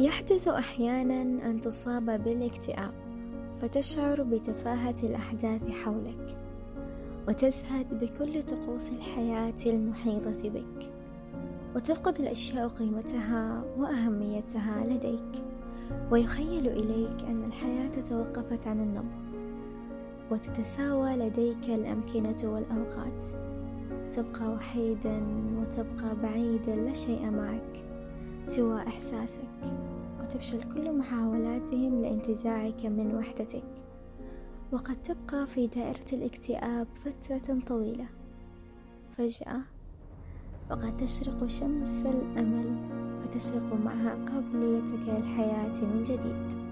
يحدث أحيانا أن تصاب بالاكتئاب فتشعر بتفاهة الأحداث حولك وتزهد بكل طقوس الحياة المحيطة بك وتفقد الأشياء قيمتها وأهميتها لديك ويخيل إليك أن الحياة توقفت عن النبض وتتساوى لديك الأمكنة والأوقات. تبقى وحيدا وتبقى بعيدا لا شيء معك سوى إحساسك. وتفشل كل محاولاتهم لانتزاعك من وحدتك. وقد تبقى في دائرة الاكتئاب فترة طويلة. فجأة وقد تشرق شمس الأمل فتشرق معها قابليتك للحياة من جديد.